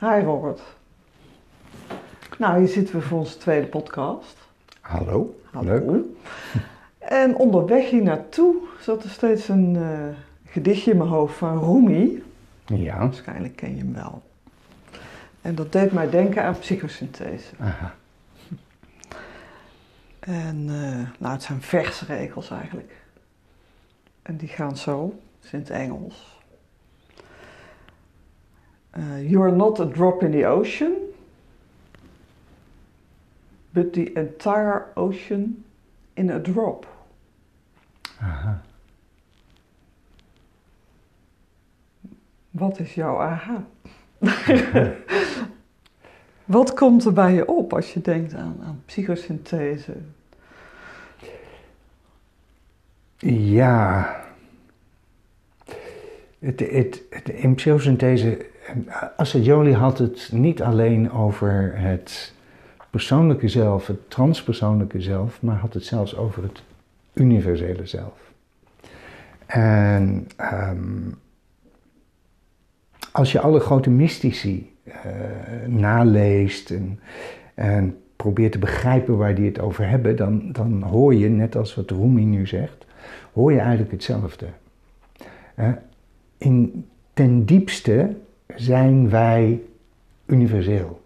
Hi Robert. Nou, hier zitten we voor onze tweede podcast. Hallo. Hallo. Leuk. En onderweg hier naartoe zat er steeds een eh, gedichtje in mijn hoofd van Rumi. Ja. Waarschijnlijk ken je hem wel. En dat deed mij denken aan psychosynthese. Aha. En eh, nou, het zijn versregels eigenlijk. En die gaan zo, het is in het Engels. Eh, you are not a drop in the ocean, but the entire ocean in a drop. Aha. Wat is jouw aha? Wat komt er bij je op als je denkt aan, aan psychosynthese? Ja. Het, het, het, in psychosynthese, Assagioli had het niet alleen over het persoonlijke zelf, het transpersoonlijke zelf, maar had het zelfs over het universele zelf. En ehm, als je alle grote mystici eh, naleest en, en probeert te begrijpen waar die het over hebben, dan, dan hoor je, net als wat Rumi nu zegt, hoor je eigenlijk hetzelfde. In, ten diepste zijn wij universeel.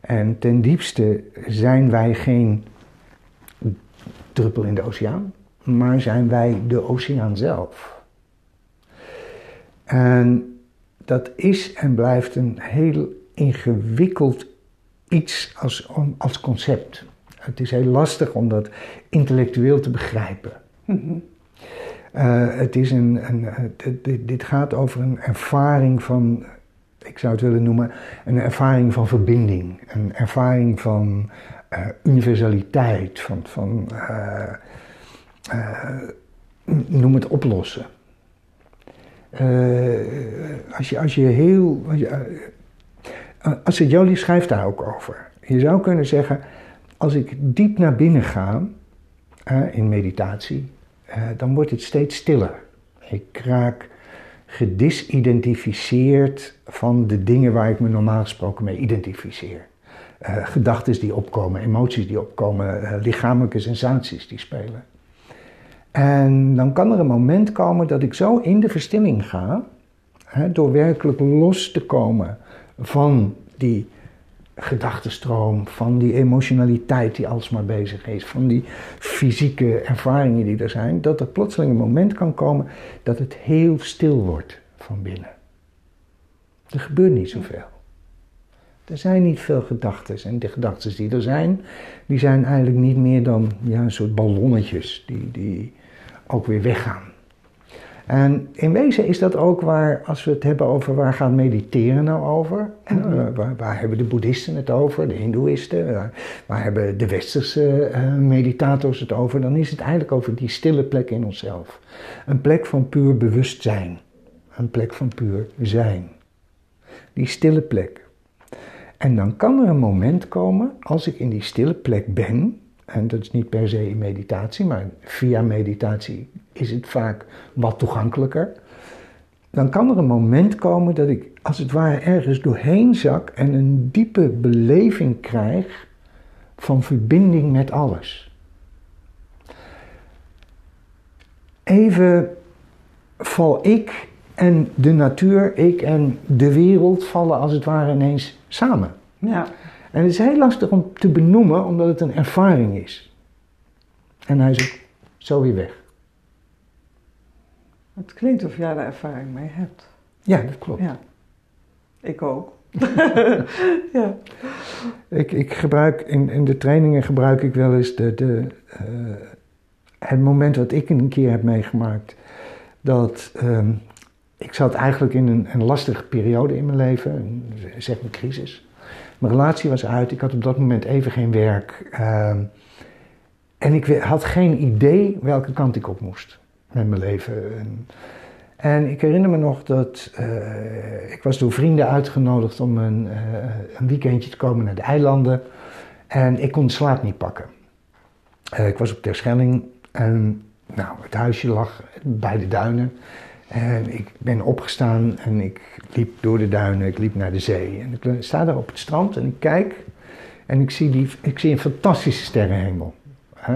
En ten diepste zijn wij geen druppel in de oceaan, maar zijn wij de oceaan zelf. En dat is en blijft een heel ingewikkeld iets als, als concept. Het is heel lastig om dat intellectueel te begrijpen. Het is een, een, dit, dit gaat over een ervaring van, ik zou het willen noemen, een ervaring van verbinding. Een ervaring van uh, universaliteit, van, van noem het oplossen. als, je, als je heel. Als, je, Jolie schrijft daar ook over. Je zou kunnen zeggen, als ik diep naar binnen ga in meditatie, dan wordt het steeds stiller. Ik raak gedisidentificeerd van de dingen waar ik me normaal gesproken mee identificeer. Uh, gedachten die opkomen, emoties die opkomen, uh, lichamelijke sensaties die spelen. En dan kan er een moment komen dat ik zo in de verstilling ga, hè, door werkelijk los te komen van die gedachtenstroom, van die emotionaliteit die alsmaar bezig is, van die fysieke ervaringen die er zijn, dat er plotseling een moment kan komen dat het heel stil wordt van binnen. Er gebeurt niet zoveel. Er zijn niet veel gedachten en de gedachten die er zijn, die zijn eigenlijk niet meer dan ja, een soort ballonnetjes die, die ook weer weggaan. En in wezen is dat ook waar, als we het hebben over waar gaat mediteren nou over, mm-hmm. waar, waar, hebben de boeddhisten het over, de hindoeïsten, waar, waar hebben de westerse uh, meditators het over, dan is het eigenlijk over die stille plek in onszelf. Een plek van puur bewustzijn, een plek van puur zijn. Die stille plek. En dan kan er een moment komen, als ik in die stille plek ben, en dat is niet per se in meditatie, maar via meditatie is het vaak wat toegankelijker. Dan kan er een moment komen dat ik als het ware ergens doorheen zak en een diepe beleving krijg van verbinding met alles. Even val ik en de natuur, ik en de wereld vallen als het ware ineens samen. Ja. En het is heel lastig om te benoemen, omdat het een ervaring is. En hij is zo weer weg. Het klinkt of jij daar ervaring mee hebt. Ja, dat klopt. Ja. Ik ook. ja. Ik, ik gebruik, in, in de trainingen gebruik ik wel eens de, de, uh, het moment wat ik een keer heb meegemaakt. Dat um, ik zat eigenlijk in een, een lastige periode in mijn leven, een, zeg maar crisis. Mijn relatie was uit, ik had op dat moment even geen werk. Uh, en ik had geen idee welke kant ik op moest met mijn leven. En, en ik herinner me nog dat uh, ik was door vrienden uitgenodigd om een, uh, een weekendje te komen naar de eilanden. En ik kon slaap niet pakken. Uh, ik was op Terschelling en nou, het huisje lag bij de duinen. En ik ben opgestaan en ik liep door de duinen, ik liep naar de zee. En ik sta daar op het strand en ik kijk en ik zie, die, ik zie een fantastische sterrenhemel.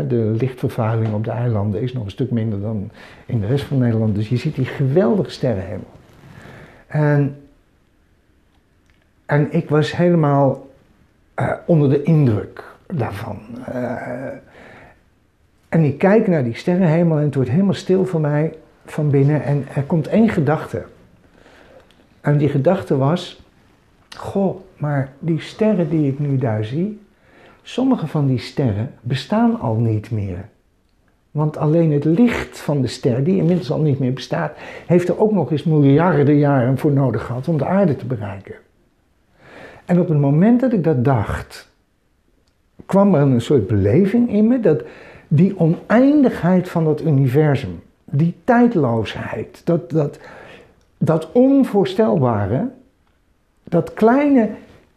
De lichtvervuiling op de eilanden is nog een stuk minder dan in de rest van Nederland. Dus je ziet die geweldige sterrenhemel. En, en ik was helemaal eh, onder de indruk daarvan. Eh, en ik kijk naar die sterrenhemel en het wordt helemaal stil voor mij van binnen. En er komt één gedachte. En die gedachte was: Goh, maar die sterren die ik nu daar zie, sommige van die sterren bestaan al niet meer. Want alleen het licht van de ster, die inmiddels al niet meer bestaat, heeft er ook nog eens miljarden jaren voor nodig gehad om de aarde te bereiken. En op het moment dat ik dat dacht, kwam er een soort beleving in me dat die oneindigheid van dat universum, die tijdloosheid, dat, dat, dat onvoorstelbare, dat kleine,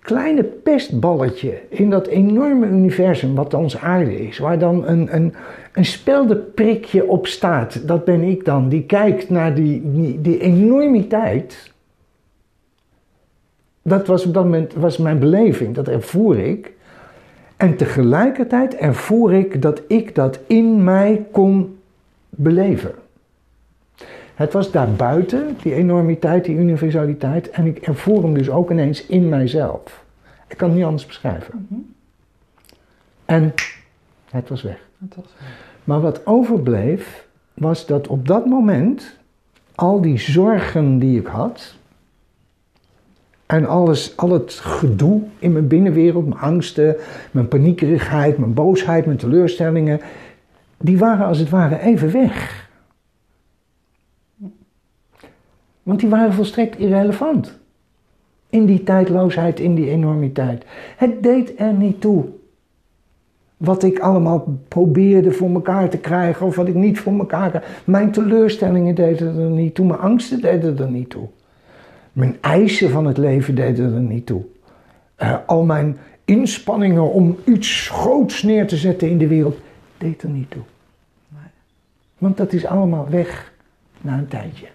kleine pestballetje in dat enorme universum wat onze aarde is, waar dan een, een, een speldenprikje op staat, dat ben ik dan, die kijkt naar die, die, die enormiteit. Dat was op dat moment was mijn beleving, dat ervoer ik. En tegelijkertijd ervoer ik dat ik dat in mij kon beleven. Het was daarbuiten, die enormiteit, die universaliteit, en ik ervoer hem dus ook ineens in mijzelf. Ik kan het niet anders beschrijven. En het was weg. Dat was wel. Maar wat overbleef, was dat op dat moment al die zorgen die ik had. En alles, al het gedoe in mijn binnenwereld, mijn angsten, mijn paniekerigheid, mijn boosheid, mijn teleurstellingen, die waren als het ware even weg. Want die waren volstrekt irrelevant. In die tijdloosheid, in die enormiteit. Het deed er niet toe. Wat ik allemaal probeerde voor elkaar te krijgen of wat ik niet voor elkaar kreeg. Mijn teleurstellingen deden er niet toe, mijn angsten deden er niet toe. Mijn eisen van het leven deden er niet toe. Eh, al mijn inspanningen om iets groots neer te zetten in de wereld, deed er niet toe. Want dat is allemaal weg na een tijdje.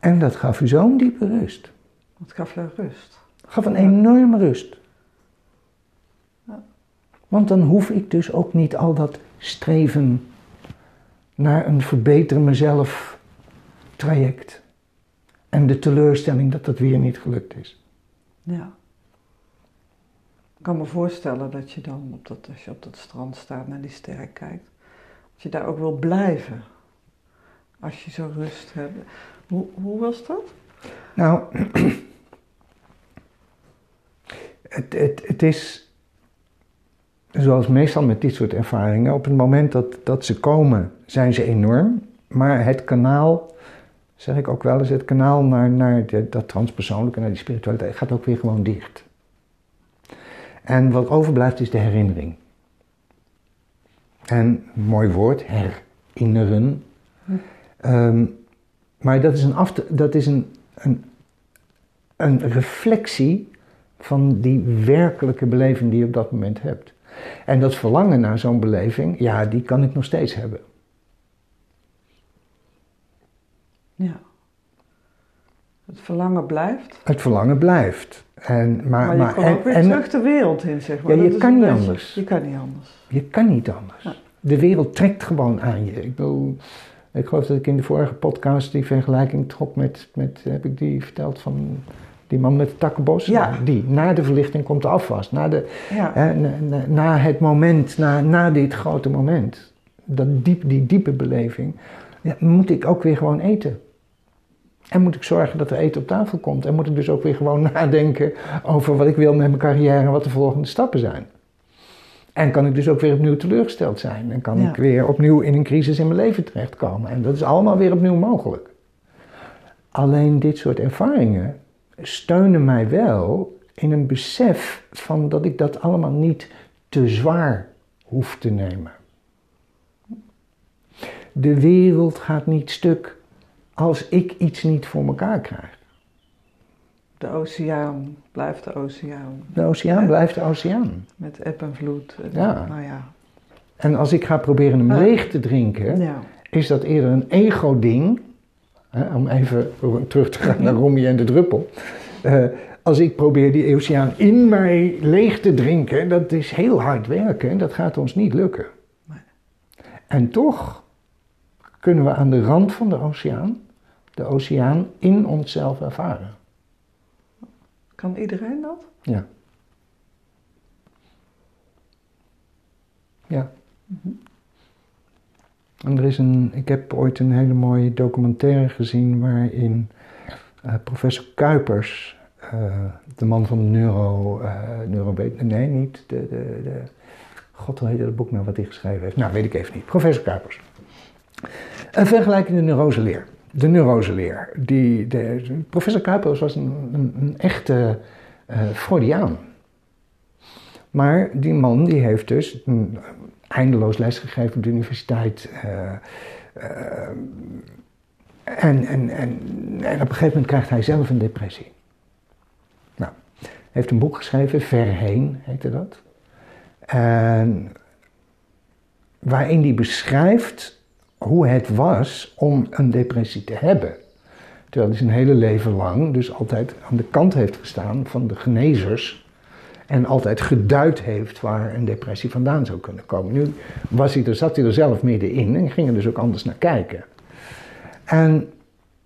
En dat gaf u zo'n diepe rust. Dat gaf jou rust. Gaf een enorme rust. Ja. Want dan hoef ik dus ook niet al dat streven naar een verbeter mezelf traject. En de teleurstelling dat dat weer niet gelukt is. Ja. Ik kan me voorstellen dat je dan, op dat, als je op dat strand staat naar die sterren kijkt, dat je daar ook wil blijven. Als je zo rust hebt. Hoe, hoe was dat? Nou, het, het, het is zoals meestal met dit soort ervaringen. Op het moment dat, dat ze komen, zijn ze enorm. Maar het kanaal, zeg ik ook wel eens, het kanaal naar, naar de- dat transpersoonlijke, naar die spiritualiteit, gaat ook weer gewoon dicht. En wat overblijft is de herinnering. En, mooi woord, herinneren. Ehm, maar dat is, een, dat is een, een, een reflectie van die werkelijke beleving die je op dat moment hebt. En dat verlangen naar zo'n beleving, ja, die kan ik nog steeds hebben. Ja. Het verlangen blijft. Het verlangen blijft. En, maar, Maar, je maar, komt en- ook weer en- terug de wereld in, zeg maar. Ja, je kan niet beetje- anders. Je kan niet anders. Je kan niet anders. Ja. De wereld trekt gewoon aan je. Ik bedoel, ik geloof dat ik in de vorige podcast die vergelijking trok met, met heb ik die verteld van die man met het takkenbos? Ja. Die, na de verlichting komt de afwas. Na, de, Ja. hè, na, na- na het moment, na, na dit grote moment, dat diep, die diepe beleving, ja, moet ik ook weer gewoon eten. En moet ik zorgen dat er eten op tafel komt. En moet ik dus ook weer gewoon nadenken over wat ik wil met mijn carrière en wat de volgende stappen zijn. En kan ik dus ook weer opnieuw teleurgesteld zijn. En kan Ja. ik weer opnieuw in een crisis in mijn leven terechtkomen. En dat is allemaal weer opnieuw mogelijk. Alleen dit soort ervaringen steunen mij wel in een besef van dat ik dat allemaal niet te zwaar hoef te nemen. De wereld gaat niet stuk als ik iets niet voor elkaar krijg. De oceaan blijft de oceaan. De oceaan blijft de oceaan. Met eb en vloed. En, Ja. Nou ja. En als ik ga proberen hem Ja. leeg te drinken, Ja. is dat eerder een ego-ding om even terug te gaan naar Romy en de druppel. Uh, als ik probeer die oceaan in mij leeg te drinken, dat is heel hard werken en dat gaat ons niet lukken. Nee. En toch kunnen we aan de rand van de oceaan de oceaan in onszelf ervaren. Kan iedereen dat? Ja. Ja. Mhm. En er is een, ik heb ooit een hele mooie documentaire gezien waarin uh, professor Kuipers uh, de man van de neuro, uh, neuro nee niet, de, de, de, god hoe heet dat boek nou wat hij geschreven heeft? Nou, weet ik even niet. Professor Kuipers. Een vergelijkende neuroseleer. De neuroseleer. Die, de, professor Kuipers was een, een, echte uh, Freudiaan. Maar die man die heeft dus een, eindeloos lesgegeven op de universiteit. en, en, en, en op een gegeven moment krijgt hij zelf een depressie heeft een boek geschreven, Verheen heette dat. En waarin hij beschrijft hoe het was om een depressie te hebben. Terwijl hij zijn hele leven lang dus altijd aan de kant heeft gestaan van de genezers. En altijd geduid heeft waar een depressie vandaan zou kunnen komen. Nu was hij er, zat hij er zelf middenin en ging er dus ook anders naar kijken. En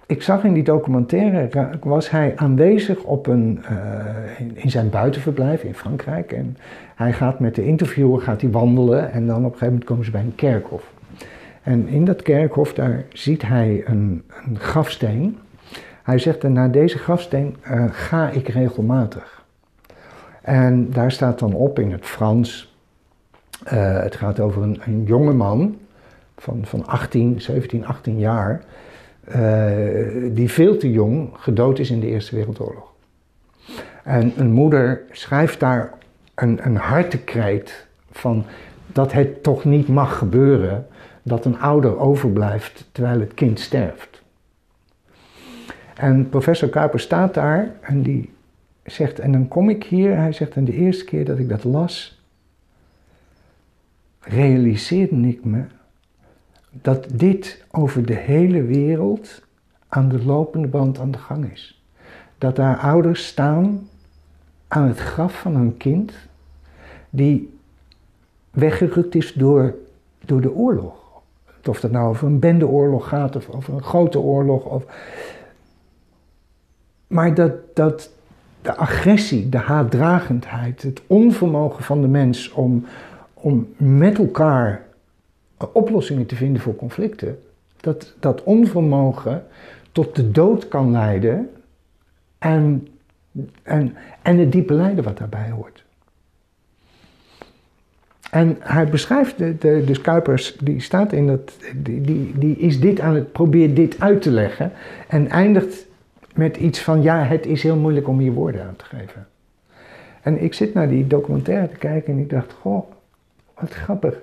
ik zag in die documentaire, was hij aanwezig op een, uh, in, zijn buitenverblijf in Frankrijk. En hij gaat met de interviewer gaat hij wandelen en dan op een gegeven moment komen ze bij een kerkhof. En in dat kerkhof, daar ziet hij een, een grafsteen. Hij zegt, naar deze grafsteen uh, ga ik regelmatig. En daar staat dan op in het Frans, uh, het gaat over een, een jonge man van, van 18, 17, 18 jaar uh, die veel te jong gedood is in de Eerste Wereldoorlog. En een moeder schrijft daar een, een hartekreet van dat het toch niet mag gebeuren dat een ouder overblijft terwijl het kind sterft. En professor Kuiper staat daar en die zegt, en dan kom ik hier, hij zegt, en de eerste keer dat ik dat las, realiseerde ik me dat dit over de hele wereld aan de lopende band aan de gang is. Dat daar ouders staan aan het graf van hun kind die weggerukt is door, door de oorlog. Of dat nou over een bendeoorlog gaat of over een grote oorlog. Of... Maar dat, dat de agressie, de haatdragendheid, het onvermogen van de mens om, om met elkaar oplossingen te vinden voor conflicten, dat, dat onvermogen tot de dood kan leiden en, en, en het diepe lijden wat daarbij hoort. En hij beschrijft, de, de, dus Kuipers, die staat in dat, die, die, die is dit aan het, probeert dit uit te leggen en eindigt met iets van, ja, het is heel moeilijk om hier woorden aan te geven. En ik zit naar die documentaire te kijken en ik dacht, goh, wat grappig.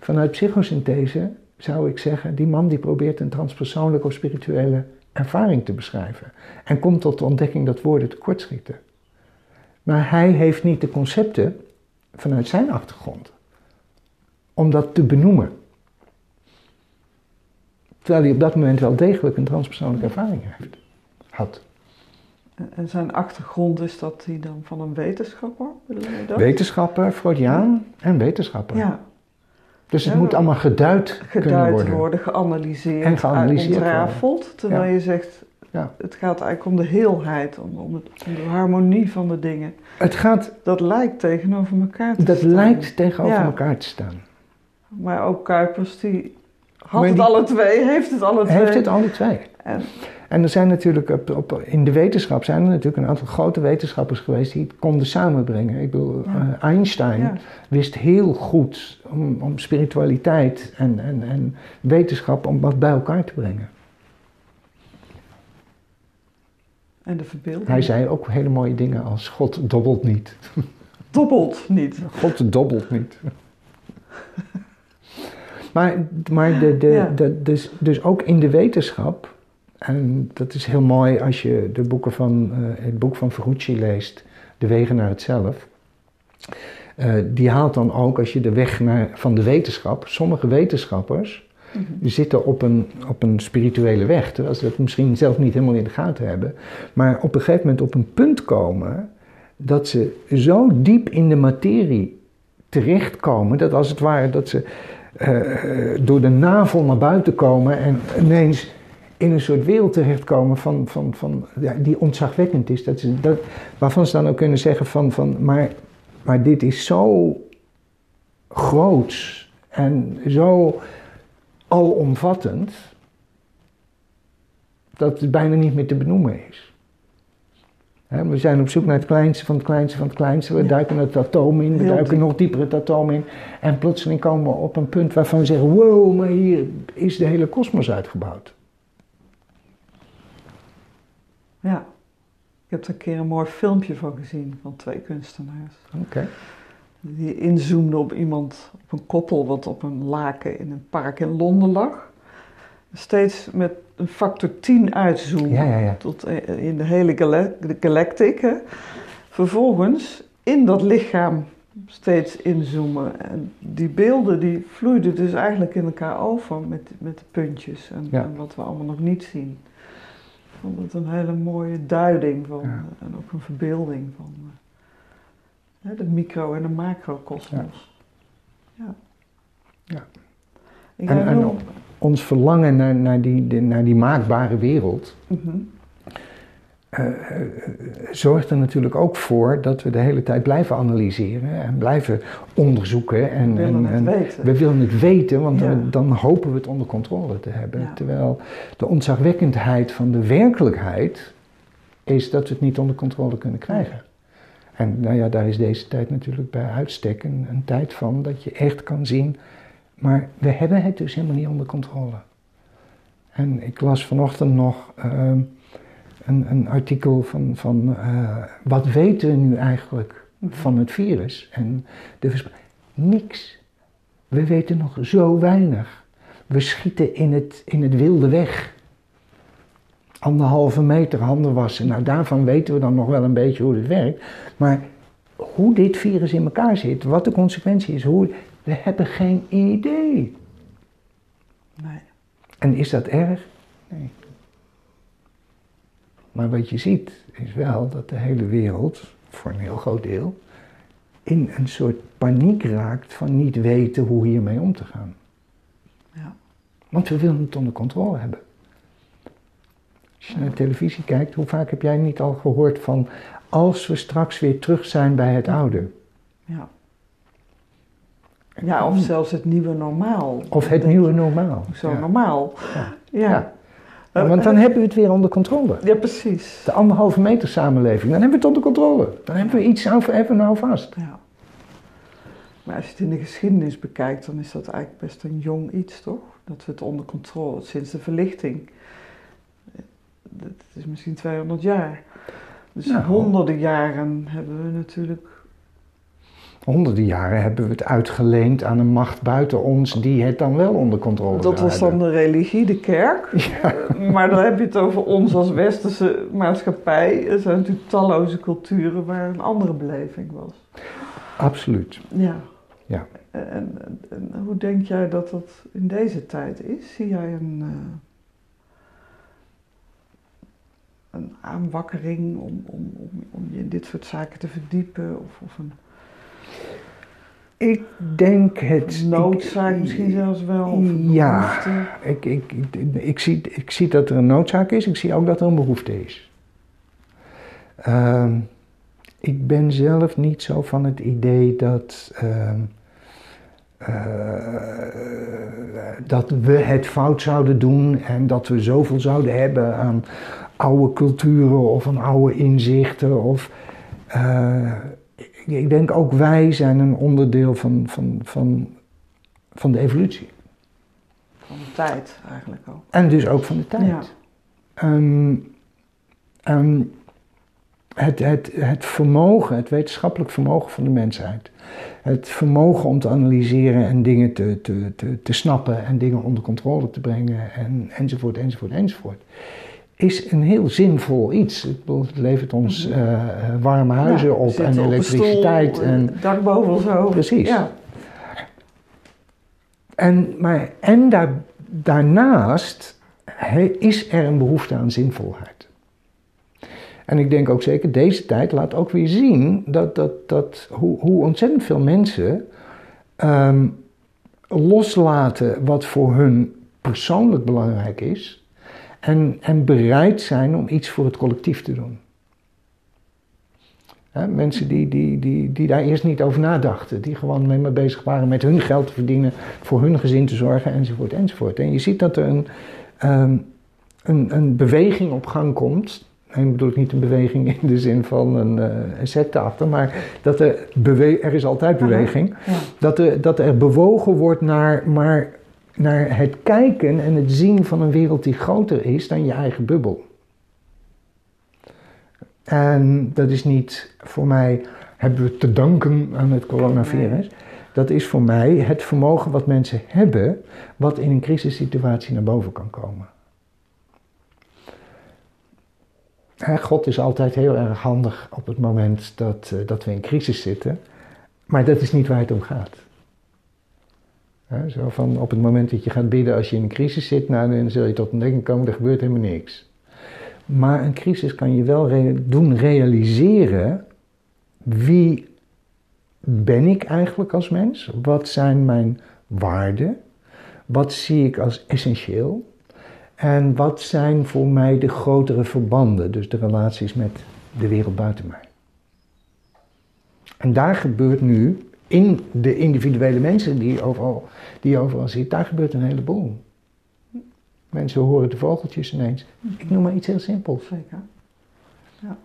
Vanuit psychosynthese zou ik zeggen, die man die probeert een transpersoonlijke of spirituele ervaring te beschrijven. En komt tot de ontdekking dat woorden tekortschieten. Maar hij heeft niet de concepten vanuit zijn achtergrond om dat te benoemen. Terwijl hij op dat moment wel degelijk een transpersoonlijke ervaring heeft, had. En zijn achtergrond is dat hij dan van een wetenschapper? Wetenschapper, Freudiaan en wetenschapper. Ja, dus het moet allemaal geduid, geduid worden. worden. geanalyseerd, en geanalyseerd ontrafeld. Terwijl je zegt, ja. het gaat eigenlijk om de heelheid, om, om, het, om, de harmonie van de dingen. Het gaat, dat lijkt tegenover elkaar te dat staan. Dat lijkt tegenover elkaar te staan. Maar ook Kuipers, die had het alle twee, heeft het alle twee. Heeft het alle twee. En, en er zijn natuurlijk op, op, in de wetenschap zijn er natuurlijk een aantal grote wetenschappers geweest die het konden samenbrengen. Ik bedoel, eh, Einstein wist heel goed om, om spiritualiteit en, en, en wetenschap om wat bij elkaar te brengen. En de verbeelding. Hij zei ook hele mooie dingen als God dobbelt niet. Dobbelt niet. God dobbelt niet. maar maar de, de, de, dus, dus ook in de wetenschap en dat is heel mooi als je de boeken van, uh, het boek van Ferrucci leest, De Wegen naar het Zelf. Uh, die haalt dan ook, als je de weg naar, van de wetenschap, sommige wetenschappers zitten op een, op een spirituele weg, terwijl ze dat misschien zelf niet helemaal in de gaten hebben, maar op een gegeven moment op een punt komen dat ze zo diep in de materie terechtkomen, dat als het ware dat ze uh, door de navel naar buiten komen en ineens in een soort wereld terechtkomen van, van, van, ja, die ontzagwekkend is. Dat ze, dat, waarvan ze dan ook kunnen zeggen van, van maar, maar dit is zo groots en zo alomvattend dat het bijna niet meer te benoemen is. We zijn op zoek naar het kleinste van het kleinste van het kleinste. We duiken het atoom in, we duiken nog dieper het atoom in. En plotseling komen we op een punt waarvan we zeggen: wow, maar hier is de hele kosmos uitgebouwd. Ja, ik heb er een keer een mooi filmpje van gezien van twee kunstenaars. Oké. Die inzoomden op iemand, op een koppel wat op een laken in een park in Londen lag. Steeds met een factor 10 uitzoomen ja, ja, ja. tot eh, in de hele galactic. Vervolgens in dat lichaam steeds inzoomen. En die beelden die vloeiden dus eigenlijk in elkaar over met, met de puntjes en, en wat we allemaal nog niet zien. Ik vond het een hele mooie duiding van, en ook een verbeelding van de micro- en de macrokosmos. Ja. ja. En, en, ons verlangen naar, naar, die, naar die maakbare wereld mhm. eh, eh, zorgt er natuurlijk ook voor dat we de hele tijd blijven analyseren en blijven onderzoeken. En, we willen en, het weten. We willen het weten, want dan, dan, hopen we het onder controle te hebben. Terwijl de ontzagwekkendheid van de werkelijkheid is dat we het niet onder controle kunnen krijgen. En nou ja, daar is deze tijd natuurlijk bij uitstek een, een, tijd van dat je echt kan zien, maar we hebben het dus helemaal niet onder controle. En ik las vanochtend nog ehm, een, een, artikel van, van uh, wat weten we nu eigenlijk van het virus en de Niks. We weten nog zo weinig. We schieten in het, in het wilde weg anderhalve meter handen wassen. Nou, daarvan weten we dan nog wel een beetje hoe het werkt. Maar hoe dit virus in elkaar zit, wat de consequentie is, hoe, we hebben geen idee. Nee. En is dat erg? Nee. Maar wat je ziet is wel dat de hele wereld, voor een heel groot deel, in een soort paniek raakt van niet weten hoe hiermee om te gaan. Ja. Want we willen het onder controle hebben. Als je naar de televisie kijkt, hoe vaak heb jij niet al gehoord van als we straks weer terug zijn bij het oude? Ja. Ja, of zelfs het nieuwe normaal. Of het nieuwe normaal. Zo normaal. Ja. ja. want dan hebben we het weer onder controle. Ja, precies. De anderhalve meter samenleving, dan hebben we het onder controle. Dan hebben we iets aan even nou vast. Ja. Maar als je het in de geschiedenis bekijkt, dan is dat eigenlijk best een jong iets, toch? Dat we het onder controle, sinds de verlichting dat is misschien 200 jaar. Dus nou, honderden jaren hebben we natuurlijk. Honderden jaren hebben we het uitgeleend aan een macht buiten ons die het dan wel onder controle Dat was dan de religie, de kerk. Ja. Maar dan heb je het over ons als westerse maatschappij. Er zijn natuurlijk talloze culturen waar een andere beleving was. Absoluut. Ja. ja. En, en, en hoe denk jij dat dat in deze tijd is? Zie jij een. Uh, een aanwakkering om, om, om, om, je in dit soort zaken te verdiepen? Of, of een. Ik denk het. noodzaak misschien zelfs wel. ja, ik, ik, ik, zie, ik zie dat er een noodzaak is, ik zie ook dat er een behoefte is. Uh, ik ben zelf niet zo van het idee dat. Uh, uh, dat we het fout zouden doen en dat we zoveel zouden hebben aan, oude culturen of een oude inzichten. Of, uh, ik denk ook wij zijn een onderdeel van, van, van, van de evolutie. Van de tijd eigenlijk ook. En dus ook van de tijd. Ja. Um, um, het, het, het vermogen, het wetenschappelijk vermogen van de mensheid. Het vermogen om te analyseren en dingen te, te, te, te snappen en dingen onder controle te brengen en, enzovoort, enzovoort, enzovoort is een heel zinvol iets. Het levert ons uh, warme huizen op en elektriciteit. en dak boven zo. Precies. Ja. En, maar, en daar, daarnaast is er een behoefte aan zinvolheid. En ik denk ook zeker, deze tijd laat ook weer zien dat, dat, dat hoe, hoe ontzettend veel mensen ehm, loslaten wat voor hun persoonlijk belangrijk is en, en bereid zijn om iets voor het collectief te doen. mensen die, die, die, die daar eerst niet over nadachten, die gewoon mee bezig waren met hun geld te verdienen, voor hun gezin te zorgen, enzovoort, enzovoort. En je ziet dat er een, um, een, een beweging op gang komt. En ik bedoel niet een beweging in de zin van een, uh, een secte achter, maar dat er, bewe er is altijd beweging. Ja. Dat, er, dat er bewogen wordt naar, maar naar het kijken en het zien van een wereld die groter is dan je eigen bubbel. En dat is niet voor mij, hebben we te danken aan het coronavirus. Dat is voor mij het vermogen wat mensen hebben, wat in een crisissituatie naar boven kan komen. God is altijd heel erg handig op het moment dat, uh, dat we in crisis zitten, maar dat is niet waar het om gaat zo van op het moment dat je gaat bidden als je in een crisis zit, nou, dan zul je tot denken komen, er gebeurt helemaal niks. Maar een crisis kan je wel doen realiseren wie ben ik eigenlijk als mens? Wat zijn mijn waarden? Wat zie ik als essentieel? En wat zijn voor mij de grotere verbanden, dus de relaties met de wereld buiten mij? En daar gebeurt nu in de individuele mensen die je overal, die overal ziet, daar gebeurt een heleboel. Mensen horen de vogeltjes ineens. Ik noem maar iets heel simpels. Zeker. Ja.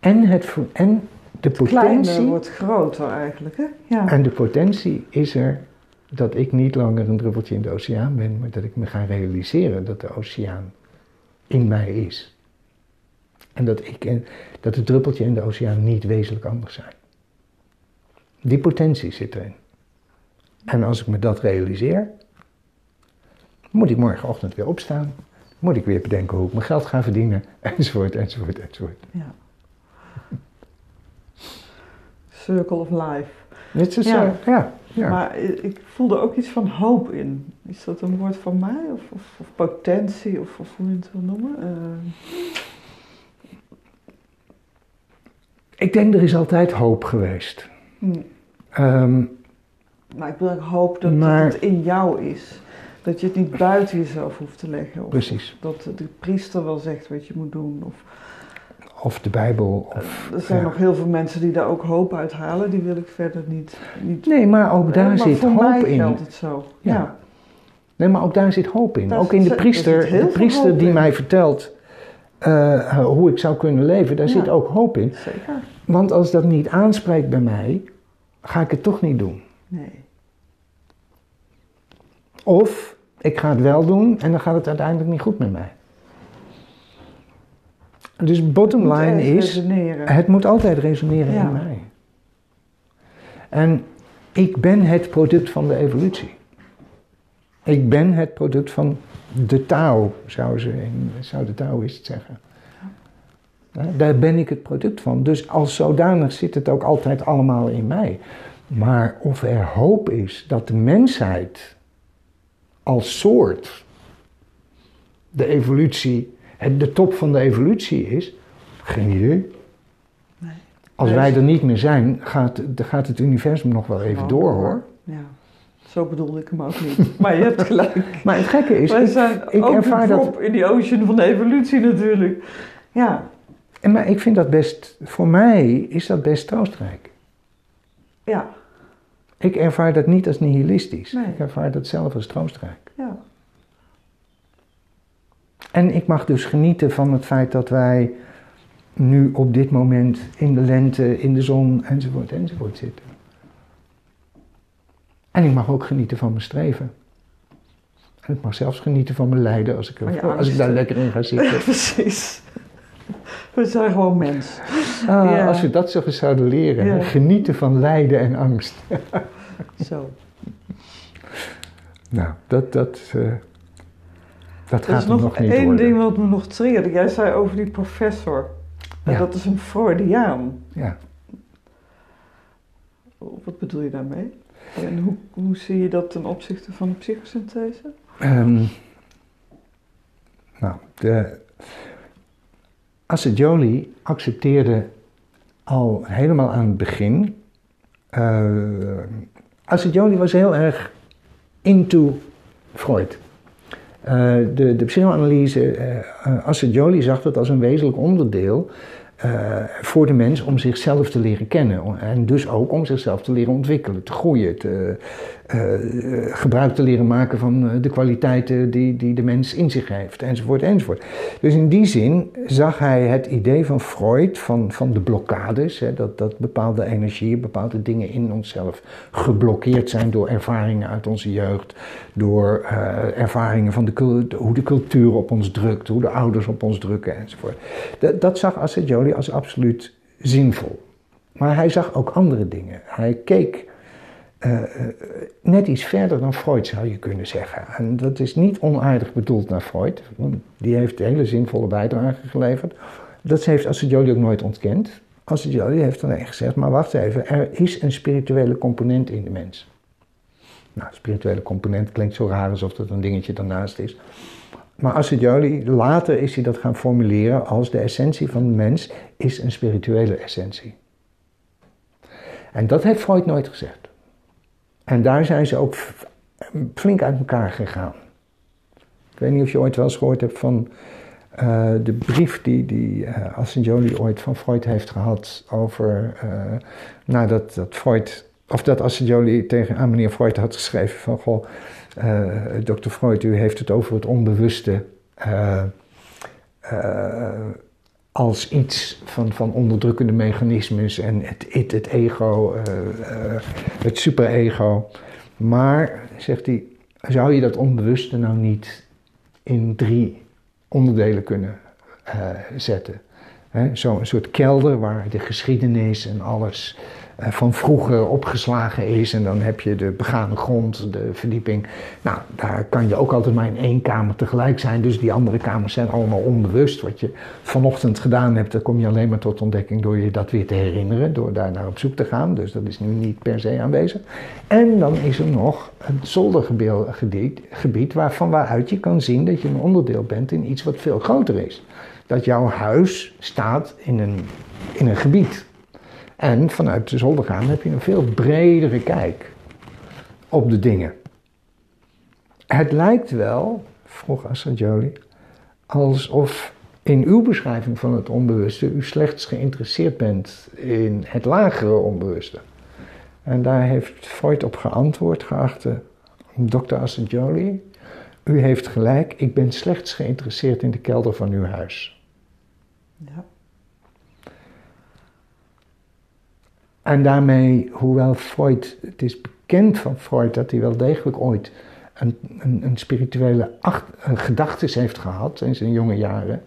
En, het, en de het potentie. wordt groter eigenlijk, hè? Ja. En de potentie is er dat ik niet langer een druppeltje in de oceaan ben, maar dat ik me ga realiseren dat de oceaan in mij is. En dat, ik, dat het druppeltje en de oceaan niet wezenlijk anders zijn. Die potentie zit erin. En als ik me dat realiseer, moet ik morgenochtend weer opstaan. Moet ik weer bedenken hoe ik mijn geld ga verdienen, enzovoort, enzovoort, enzovoort. Ja. Circle of life. Dit is ja. ja, ja. Maar ik voelde ook iets van hoop in. Is dat een woord van mij? Of, of, of potentie, of, of, hoe je het wil noemen? Uh... Ik denk er is altijd hoop geweest. Um, maar ik wil hoop dat, maar, dat, het in jou is. Dat je het niet buiten jezelf hoeft te leggen. Of precies. Dat de priester wel zegt wat je moet doen. Of, of de Bijbel. Of, er zijn nog heel veel mensen die daar ook hoop uit halen. Die wil ik verder niet. niet nee, maar ook daar maar zit hoop mij in. geldt het zo. Ja. ja. Nee, maar ook daar zit hoop in. Daar ook in de daar priester, de priester die mij vertelt eh, hoe ik zou kunnen leven, daar Ja. zit ook hoop in. Zeker. Want als dat niet aanspreekt bij mij, ga ik het toch niet doen. Nee. Of ik ga het wel doen en dan gaat het uiteindelijk niet goed met mij. Dus bottom line is, resoneren. het moet altijd resoneren Ja. in mij. En ik ben het product van de evolutie. Ik ben het product van de Tao, zou, ze in, zou de Taoïst zeggen. Daar ben ik het product van. Dus als zodanig zit het ook altijd allemaal in mij. Maar of er hoop is dat de mensheid als soort de evolutie, de top van de evolutie is, geen idee. Als wij is- er niet meer zijn, gaat, gaat het universum nog wel even door hoor. Ja. Zo bedoelde ik hem ook niet. maar je hebt gelijk. Maar het gekke is, Wij ik, zijn ik ook ervaar dat- in die ocean van de evolutie natuurlijk. Ja, en maar ik vind dat best, voor mij is dat best troostrijk. ja, Ik ervaar dat niet als nihilistisch. Nee. Ik ervaar dat zelf als troostrijk. ja. En ik mag dus genieten van het feit dat wij nu op dit moment in de lente, in de zon enzovoort enzovoort zitten. En ik mag ook genieten van mijn streven. En ik mag zelfs genieten van mijn lijden als ik, er- als ik daar lekker in ga zitten. precies. We zijn gewoon mens. Ah, Ja. Als we dat zo eens zouden leren. Ja. Genieten van lijden en angst. Zo. Nou, dat, dat, eh, dat Er gaat is er nog, nog niet één worden. ding wat me nog triggerde. Jij zei over die professor. En Ja. dat is een Freudiaan. Ja. Wat bedoel je daarmee? En hoe, hoe zie je dat ten opzichte van de psychosynthese? ehm, nou, de accepteerde al helemaal aan het begin. Uh, was heel erg into Freud. Uh, de, de psychoanalyse, uh, zag dat als een wezenlijk onderdeel uh, voor de mens om zichzelf te leren kennen. En dus ook om zichzelf te leren ontwikkelen, te groeien, te, uh, gebruik te leren maken van de kwaliteiten die, die de mens in zich heeft, enzovoort, enzovoort. Dus in die zin zag hij het idee van Freud, van, van de blokkades, hè, dat, dat bepaalde energieën, bepaalde dingen in onszelf geblokkeerd zijn door ervaringen uit onze jeugd, door ervaringen van de, hoe de cultuur op ons drukt, hoe de ouders op ons drukken, enzovoort. Dat, dat zag Als absoluut zinvol. Maar hij zag ook andere dingen. Hij keek uh, net iets verder dan Freud, zou je kunnen zeggen. En dat is niet onaardig bedoeld naar Freud, die heeft hele zinvolle bijdrage geleverd. Dat heeft Assagioli ook nooit ontkend. Assagioli heeft alleen gezegd, maar wacht even, er is een spirituele component in de mens. Nou, spirituele component klinkt zo raar alsof dat een dingetje daarnaast is. Maar Assagioli, later is hij dat gaan formuleren als de essentie van de mens is een spirituele essentie. En dat heeft Freud nooit gezegd. En daar zijn ze ook flink uit elkaar gegaan. Ik weet niet of je ooit wel eens gehoord hebt van uh, de brief die, die uh, ooit van Freud heeft gehad over, uh, nou dat, dat Freud, of dat Assagioli tegen aan meneer Freud had geschreven van, goh, uh, Dr. Freud, u heeft het over het onbewuste uh, uh, als iets van, van onderdrukkende mechanismes en het it, het ego, het superego. Maar, zegt hij, zou je dat onbewuste nou niet in drie onderdelen kunnen zetten? Zo'n soort kelder waar de geschiedenis en alles eh, van vroeger opgeslagen is. En dan heb je de begane grond, de verdieping. Nou, daar kan je ook altijd maar in één kamer tegelijk zijn. Dus die andere kamers zijn allemaal onbewust. Wat je vanochtend gedaan hebt, daar kom je alleen maar tot ontdekking door je dat weer te herinneren. Door daar naar op zoek te gaan. Dus dat is nu niet per se aanwezig. En dan is er nog een zoldergebied waarvan waaruit je kan zien dat je een onderdeel bent in iets wat veel groter is. Dat jouw huis staat in een, in een gebied en vanuit de zolderkamer heb je een veel bredere kijk op de dingen. Het lijkt wel, vroeg Assagioli, alsof in uw beschrijving van het onbewuste u slechts geïnteresseerd bent in het lagere onbewuste. En daar heeft Freud op geantwoord, geachte dokter Assagioli. U heeft gelijk, ik ben slechts geïnteresseerd in de kelder van uw huis. Ja. En daarmee, hoewel Freud, het is bekend van Freud dat hij wel degelijk ooit een, een, een spirituele gedachtes heeft gehad in zijn jonge jaren.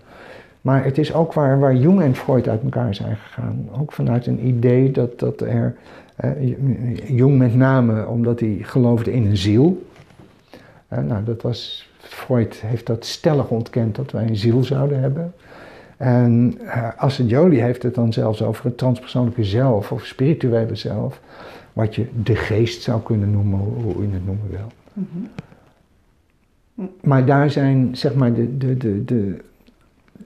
Maar het is ook waar, waar Jung en Freud uit elkaar zijn gegaan. Ook vanuit een idee dat, dat er, eh, Jung met name omdat hij geloofde in een ziel. Eh, nou, dat was, Freud heeft dat stellig ontkend dat wij een ziel zouden hebben. En uh, Assagioli heeft het dan zelfs over het transpersoonlijke zelf of spirituele zelf, wat je de geest zou kunnen noemen, hoe je het noemen wil. Mm Maar daar zijn zeg maar de, de, de, de,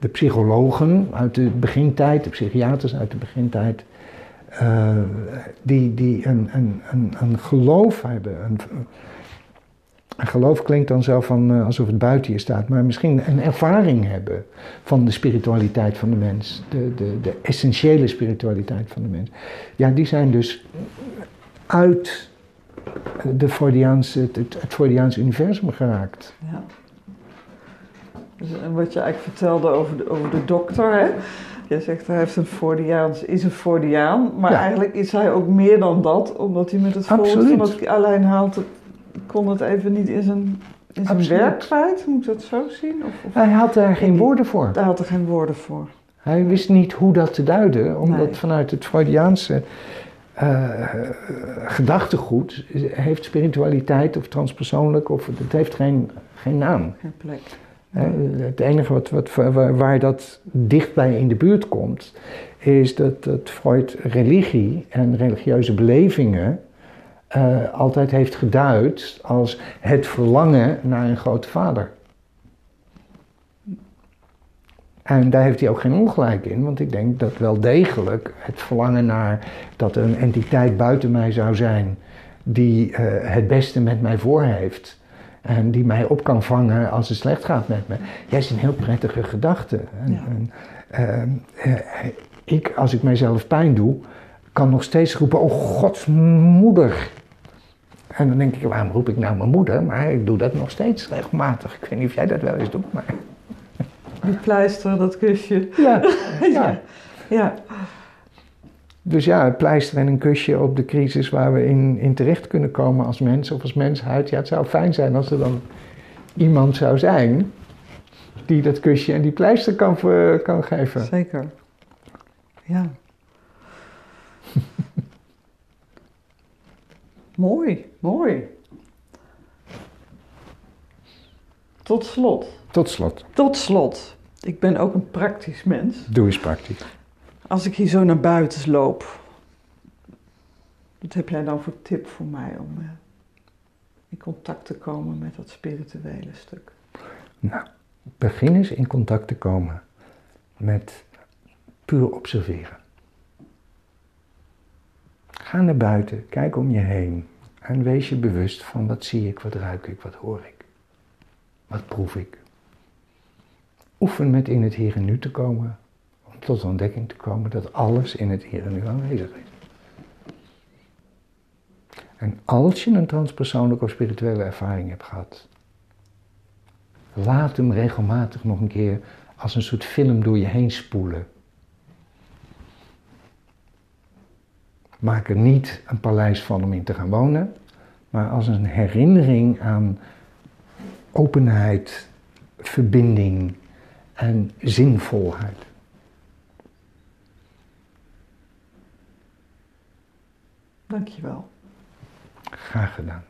de psychologen uit de begintijd, de psychiaters uit de begintijd, uh, die, die een, een, een, een geloof hebben, een, en geloof klinkt dan zo van uh, alsof het buiten je staat, maar misschien een ervaring hebben van de spiritualiteit van de mens, de, de, de essentiële spiritualiteit van de mens. Ja, die zijn dus uit de het, het universum geraakt. Ja. Dus, en wat je eigenlijk vertelde over de, over de dokter, hè? Jij zegt hij heeft een Freudiaans, is een Freudiaan, maar eigenlijk is hij ook meer dan dat, omdat hij met het voorbeeld van het alleen haalt het kon het even niet in zijn, in zijn werk kwijt, moet ik dat zo zien? Of, of hij had er geen woorden voor. Hij had er geen woorden voor. Hij wist niet hoe dat te duiden, omdat vanuit het Freudiaanse uh, gedachtegoed heeft spiritualiteit of transpersoonlijk, of het heeft geen, geen naam. Geen plek. het enige wat, wat, waar, waar, dat dichtbij in de buurt komt, is dat, dat Freud religie en religieuze belevingen eh, altijd heeft geduid als het verlangen naar een grote vader. En daar heeft hij ook geen ongelijk in, want ik denk dat wel degelijk het verlangen naar dat er een entiteit buiten mij zou zijn die eh, het beste met mij voor heeft en die mij op kan vangen als het slecht gaat met me. Jij is een heel prettige gedachte. En, Ja. en, eh, ik, als ik mijzelf pijn doe, kan nog steeds roepen: Oh, Gods moeder. En dan denk ik: waarom roep ik nou mijn moeder? Maar ik doe dat nog steeds regelmatig. Ik weet niet of jij dat wel eens doet, maar. Die pleister, dat kusje. Ja, ja. Ja, Dus ja, een pleister en een kusje op de crisis waar we in, in terecht kunnen komen als mens of als mensheid. Ja, het zou fijn zijn als er dan iemand zou zijn die dat kusje en die pleister kan, kan geven. zeker. Ja. mooi, mooi. Tot slot. Tot slot, Tot slot. Ik ben ook een praktisch mens. doe eens praktisch. Als ik hier zo naar buiten loop, wat heb jij dan voor tip voor mij om eh, in contact te komen met dat spirituele stuk? Nou, begin eens in contact te komen met puur observeren. Ga naar buiten, kijk om je heen en wees je bewust van wat zie ik, wat ruik ik, wat hoor ik, wat proef ik. Oefen met in het hier en nu te komen, om tot de ontdekking te komen dat alles in het hier en nu aanwezig is. En als je een transpersoonlijke of spirituele ervaring hebt gehad, Laat hem regelmatig nog een keer als een soort film door je heen spoelen. Maak er niet een paleis van om in te gaan wonen, maar als een herinnering aan openheid, verbinding en zinvolheid. Dankjewel. Graag gedaan.